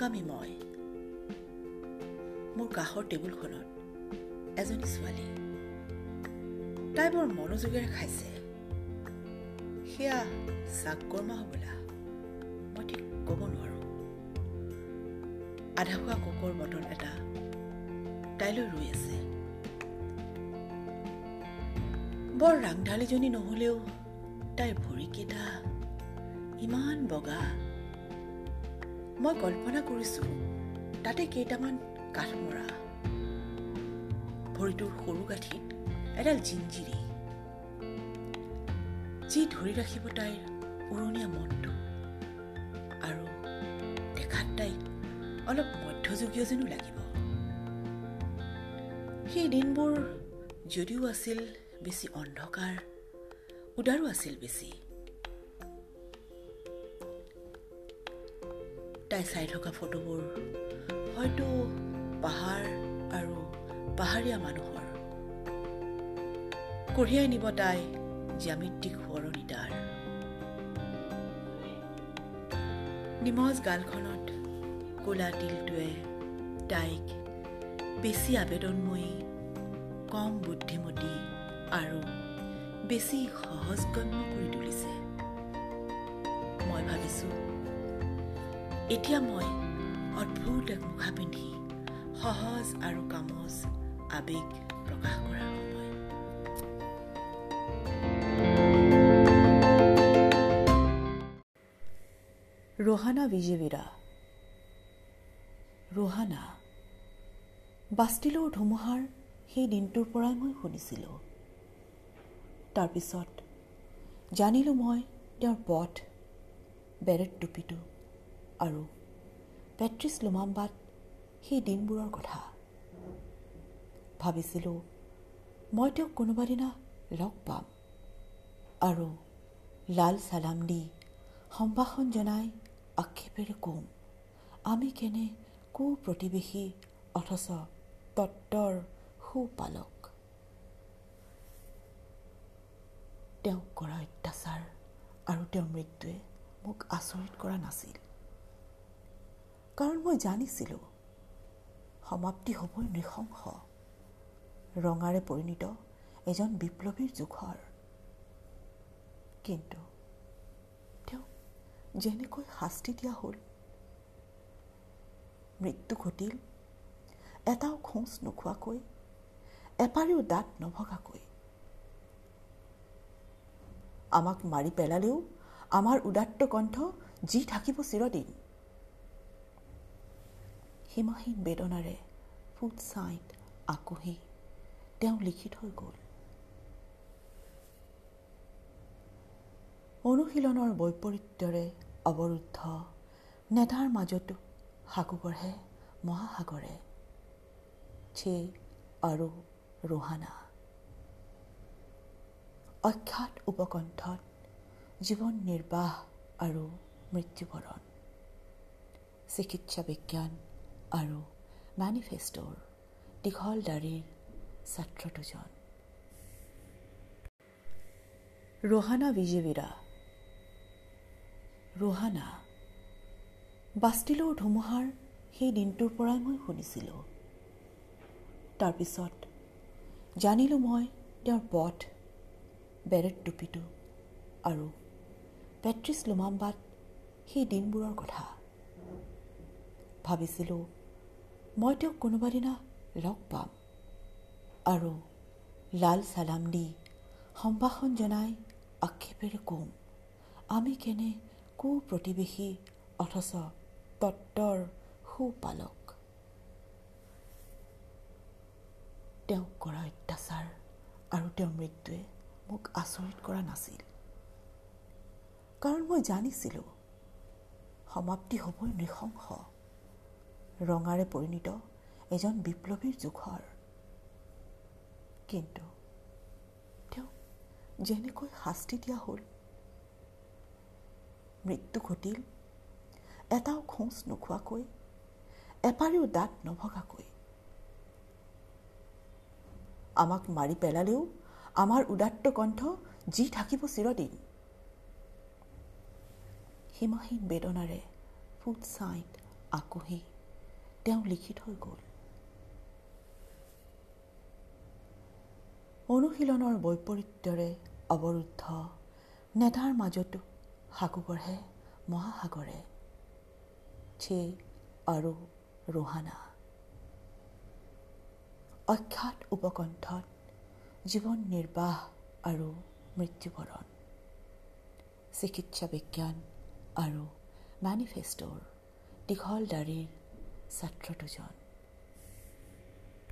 অহংকামী মই। মোৰ কাষৰ টেবুলখনত এজনী ছোৱালী। তাই বৰ মনোযোগেৰে খাইছে। সেয়া চাককৰ্মা হ'বলা। মই ঠিক ক'ব নোৱাৰোঁ। আধা খোৱা কোকৰ বটল এটা তাইলৈ ৰৈ আছে। বৰ ৰাংঢালীজনী নহ'লেও তাইৰ ভৰিকেইটা ইমান বগা। মই কল্পনা কৰিছোঁ তাতে কেইটামান কাঠ মৰা ভৰিটোৰ সৰু গাঁঠিত এডাল জিঞ্জিৰি যি ধৰি ৰাখিব তাইৰ উৰণীয়া মনটো। আৰু দেখাত তাইক অলপ মধ্যযুগীয় যেনো লাগিব। সেই দিনবোৰ যদিও আছিল বেছি অন্ধকাৰ উদাৰো আছিল বেছি। তাই চাই থকা ফটোবোৰ হয়তো পাহাৰ আৰু পাহাৰীয়া মানুহৰ। কঢ়িয়াই নিব তাই জ্যামিত্ৰিক সোঁৱৰণি তাৰ। নিমজ গালখনত ক'লা তিলটোৱে তাইক বেছি আবেদনময়ী কম বুদ্ধিমতী আৰু বেছি সহজগম্য কৰি তুলিছে। মই ভাবিছোঁ এতিয়া মই অদ্ভুত এক মুখা পিন্ধি সহজ আৰু কামজ আৱেগ প্ৰকাশ কৰাৰ সময়। ৰোহানা বিজেবিৰা। ৰোহানা বাষ্টিলৰ ধুমুহাৰ সেই দিনটোৰ পৰাই মই শুনিছিলোঁ। তাৰপিছত জানিলোঁ মই তেওঁৰ পথ বেৰেট টুপিটো। আৰু পেট্ৰিছ লুমাম্বাত সেই দিনবোৰৰ কথা। ভাবিছিলোঁ মই তেওঁক কোনোবা দিনা লগ পাম। আৰু লাল চালাম দি সম্ভাষণ জনাই আক্ষেপেৰে কম আমি কেনে কু প্ৰতিবেশী অথচ তত্বৰ সুপালক? তেওঁক কৰা অত্যাচাৰ আৰু তেওঁৰ মৃত্যুৱে মোক আচৰিত কৰা নাছিল। কাৰণ মই জানিছিলোঁ। সমাপ্তি হ'বই নৃশংস ৰঙাৰে পৰিণিত এজন বিপ্লৱীৰ জোখৰ। কিন্তু তেওঁ যেনেকৈ শাস্তি দিয়া হ'ল মৃত্যু ঘটিল এটাও খোজ নোখোৱাকৈ এপাৰিও দাঁত নভগাকৈ। আমাক মাৰি পেলালেও আমাৰ উদাত্ত কণ্ঠ যি থাকিব চিৰদিন। সীমাহীন বেদনাৰে ফুট ছাইত আকোহি। তেওঁ লিখি থৈ গ'ল। অনুশীলনৰ বৈপৰীত্যৰে অৱৰুদ্ধ নেতাৰ মাজতো সাকু গঢ়ে মহাসাগৰে। ছে আৰু ৰোহানা। অখ্যাত উপকণ্ঠত জীৱন নিৰ্বাহ আৰু মৃত্যুবৰণ। চিকিৎসা বিজ্ঞান আৰু মেনিফেষ্টৰ দীঘল দাড়ীৰ ছাত্ৰ দুজন। ৰোহানা বিজেবিৰা। ৰোহানা বাষ্টিলৰ ধুমুহাৰ সেই দিনটোৰ পৰাই মই শুনিছিলোঁ। তাৰপিছত জানিলোঁ মই তেওঁৰ পথ বেৰেট টুপিটো আৰু পেট্ৰিছ লুমাম্বাত সেই দিনবোৰৰ কথা। ভাবিছিলোঁ মই তেওঁক কোনোবা দিনা লগ পাম আৰু লাল চালাম দি সম্ভাষণ জনাই আক্ষেপেৰে কম আমি কেনে কু প্ৰতিবেশী অথচ তত্বৰ সুপালক তেওঁক কৰা অত্যাচাৰ আৰু তেওঁৰ মৃত্যুৱে মোক আচৰিত কৰা নাছিল কাৰণ মই জানিছিলোঁ সমাপ্তি হ'বই নৃশংস ৰঙাৰে পৰিণিত এজন বিপ্লৱীৰ জোখৰ। কিন্তু তেওঁ যেনেকৈ শাস্তি দিয়া হ'ল মৃত্যু ঘটিল এটাও খোজ নোখোৱাকৈ এপাৰিও দাঁত নভগাকৈ। আমাক মাৰি পেলালেও আমাৰ উদাত্ত কণ্ঠ যি থাকিব চিৰদিন। সীমাহীন বেদনাৰে ফুট ছাইত আকুহি। তেওঁ লিখি থৈ গ'ল অনুশীলনৰ বৈপৰীত্যৰে অৱৰুদ্ধ নেতাৰ মাজতো সাকু গঢ়ে মহাসাগৰে ছে আৰু ৰোহানা অখ্যাত উপকণ্ঠত জীৱন নিৰ্বাহ আৰু মৃত্যুবৰণ চিকিৎসা বিজ্ঞান আৰু মেনিফেষ্টৰ দীঘল দাড়ীৰ ছাত্ৰ দুজন